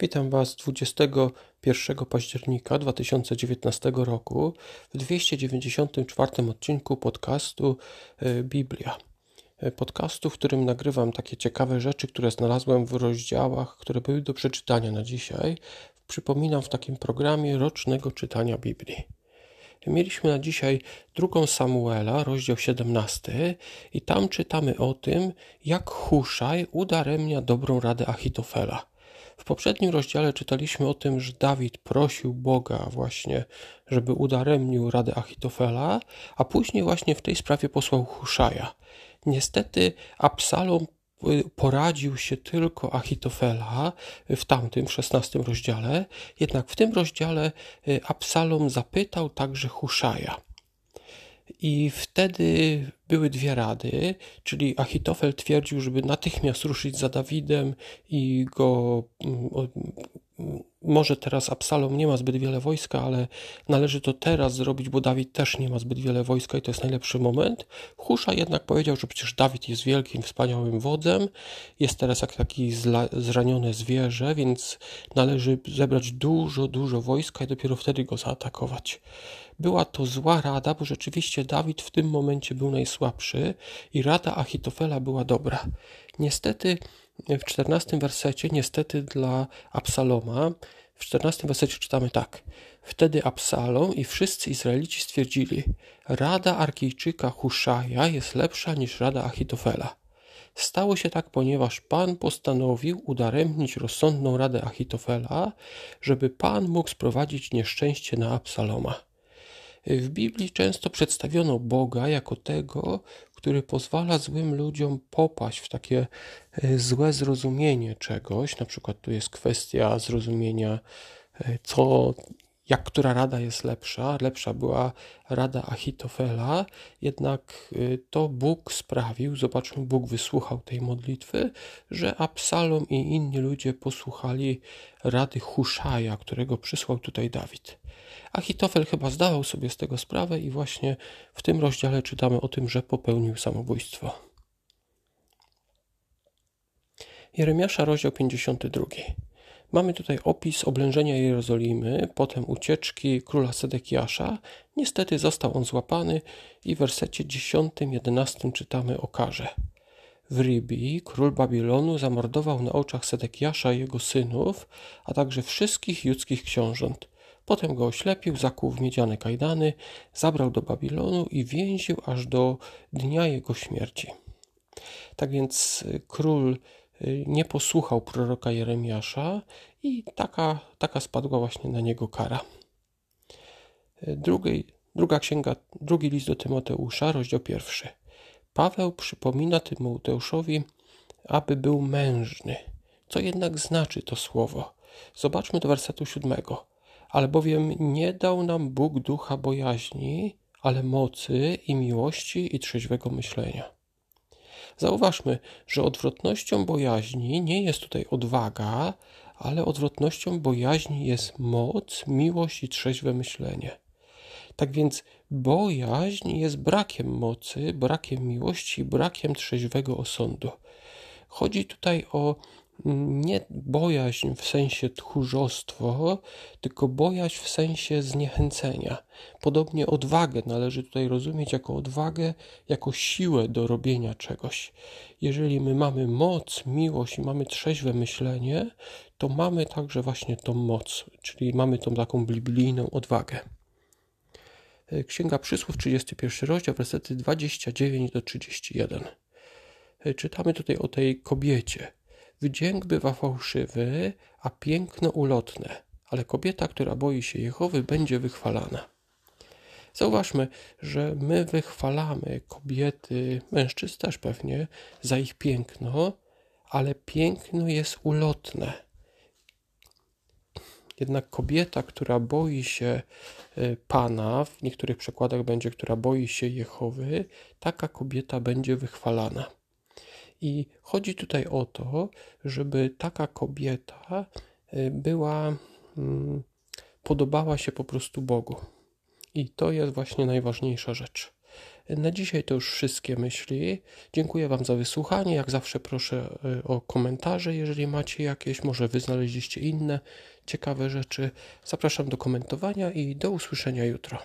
Witam Was 21 października 2019 roku w 294 odcinku podcastu e, Biblia. E, podcastu, w którym nagrywam takie ciekawe rzeczy, które znalazłem w rozdziałach, które były do przeczytania na dzisiaj. Przypominam w takim programie rocznego czytania Biblii. Mieliśmy na dzisiaj drugą Samuela, rozdział 17 i tam czytamy o tym, jak Huszaj udaremnia dobrą radę Achitofela. W poprzednim rozdziale czytaliśmy o tym, że Dawid prosił Boga właśnie, żeby udaremnił radę Achitofela, a później właśnie w tej sprawie posłał Huszaja. Niestety Absalom y, poradził się tylko Achitofela w tamtym, szesnastym rozdziale, jednak w tym rozdziale y, Absalom zapytał także Huszaja. I wtedy były dwie rady, czyli Achitofel twierdził, żeby natychmiast ruszyć za Dawidem i go mm, może teraz Absalom nie ma zbyt wiele wojska, ale należy to teraz zrobić, bo Dawid też nie ma zbyt wiele wojska i to jest najlepszy moment. Husza jednak powiedział, że przecież Dawid jest wielkim, wspaniałym wodzem, jest teraz jak taki zranione zwierzę, więc należy zebrać dużo, dużo wojska i dopiero wtedy go zaatakować. Była to zła rada, bo rzeczywiście Dawid w tym momencie był najsłabszy i rada Achitofela była dobra. Niestety w czternastym wersecie, niestety dla Absaloma, w czternastym wersecie czytamy tak. Wtedy Absalom i wszyscy Izraelici stwierdzili, rada Arkijczyka Huszaja jest lepsza niż rada Achitofela. Stało się tak, ponieważ Pan postanowił udaremnić rozsądną radę Achitofela, żeby Pan mógł sprowadzić nieszczęście na Absaloma. W Biblii często przedstawiono Boga jako tego, który pozwala złym ludziom popaść w takie e, złe zrozumienie czegoś. Na przykład tu jest kwestia zrozumienia, e, co, jak która rada jest lepsza. Lepsza była rada Achitofela, jednak e, to Bóg sprawił, zobaczmy, Bóg wysłuchał tej modlitwy, że Absalom i inni ludzie posłuchali rady Huszaja, którego przysłał tutaj Dawid. Achitofel chyba zdawał sobie z tego sprawę i właśnie w tym rozdziale czytamy o tym, że popełnił samobójstwo. Jeremiasza, rozdział 52. Mamy tutaj opis oblężenia Jerozolimy, potem ucieczki króla Sedekiasza. Niestety został on złapany i w wersecie 10-11 czytamy o karze. W Ribi król Babilonu zamordował na oczach Sedekiasza i jego synów, a także wszystkich judzkich książąt. Potem go oślepił, zakuł w miedziane kajdany, zabrał do Babilonu i więził aż do dnia jego śmierci. Tak więc y, król y, nie posłuchał proroka Jeremiasza i taka, taka spadła właśnie na niego kara. Y, drugi, druga księga, drugi list do Tymoteusza, rozdział pierwszy. Paweł przypomina Tymoteuszowi, aby był mężny. Co jednak znaczy to słowo? Zobaczmy do wersetu siódmego albowiem nie dał nam Bóg ducha bojaźni, ale mocy i miłości i trzeźwego myślenia. Zauważmy, że odwrotnością bojaźni nie jest tutaj odwaga, ale odwrotnością bojaźni jest moc, miłość i trzeźwe myślenie. Tak więc bojaźń jest brakiem mocy, brakiem miłości, brakiem trzeźwego osądu. Chodzi tutaj o nie bojaźń w sensie tchórzostwo, tylko bojaźń w sensie zniechęcenia. Podobnie odwagę należy tutaj rozumieć jako odwagę, jako siłę do robienia czegoś. Jeżeli my mamy moc, miłość i mamy trzeźwe myślenie, to mamy także właśnie tą moc, czyli mamy tą taką biblijną odwagę. Księga Przysłów, 31 rozdział, versety 29 do 31. Czytamy tutaj o tej kobiecie Wdzięk bywa fałszywy, a piękno ulotne, ale kobieta, która boi się Jehowy, będzie wychwalana. Zauważmy, że my wychwalamy kobiety, mężczyzn też pewnie, za ich piękno, ale piękno jest ulotne. Jednak kobieta, która boi się y, Pana, w niektórych przykładach będzie, która boi się Jehowy, taka kobieta będzie wychwalana. I chodzi tutaj o to, żeby taka kobieta y, była, mm, podobała się po prostu Bogu. I to jest właśnie najważniejsza rzecz. Na dzisiaj to już wszystkie myśli. Dziękuję Wam za wysłuchanie. Jak zawsze proszę e, o komentarze, jeżeli macie jakieś, może Wy znaleźliście inne ciekawe rzeczy. Zapraszam do komentowania i do usłyszenia jutro.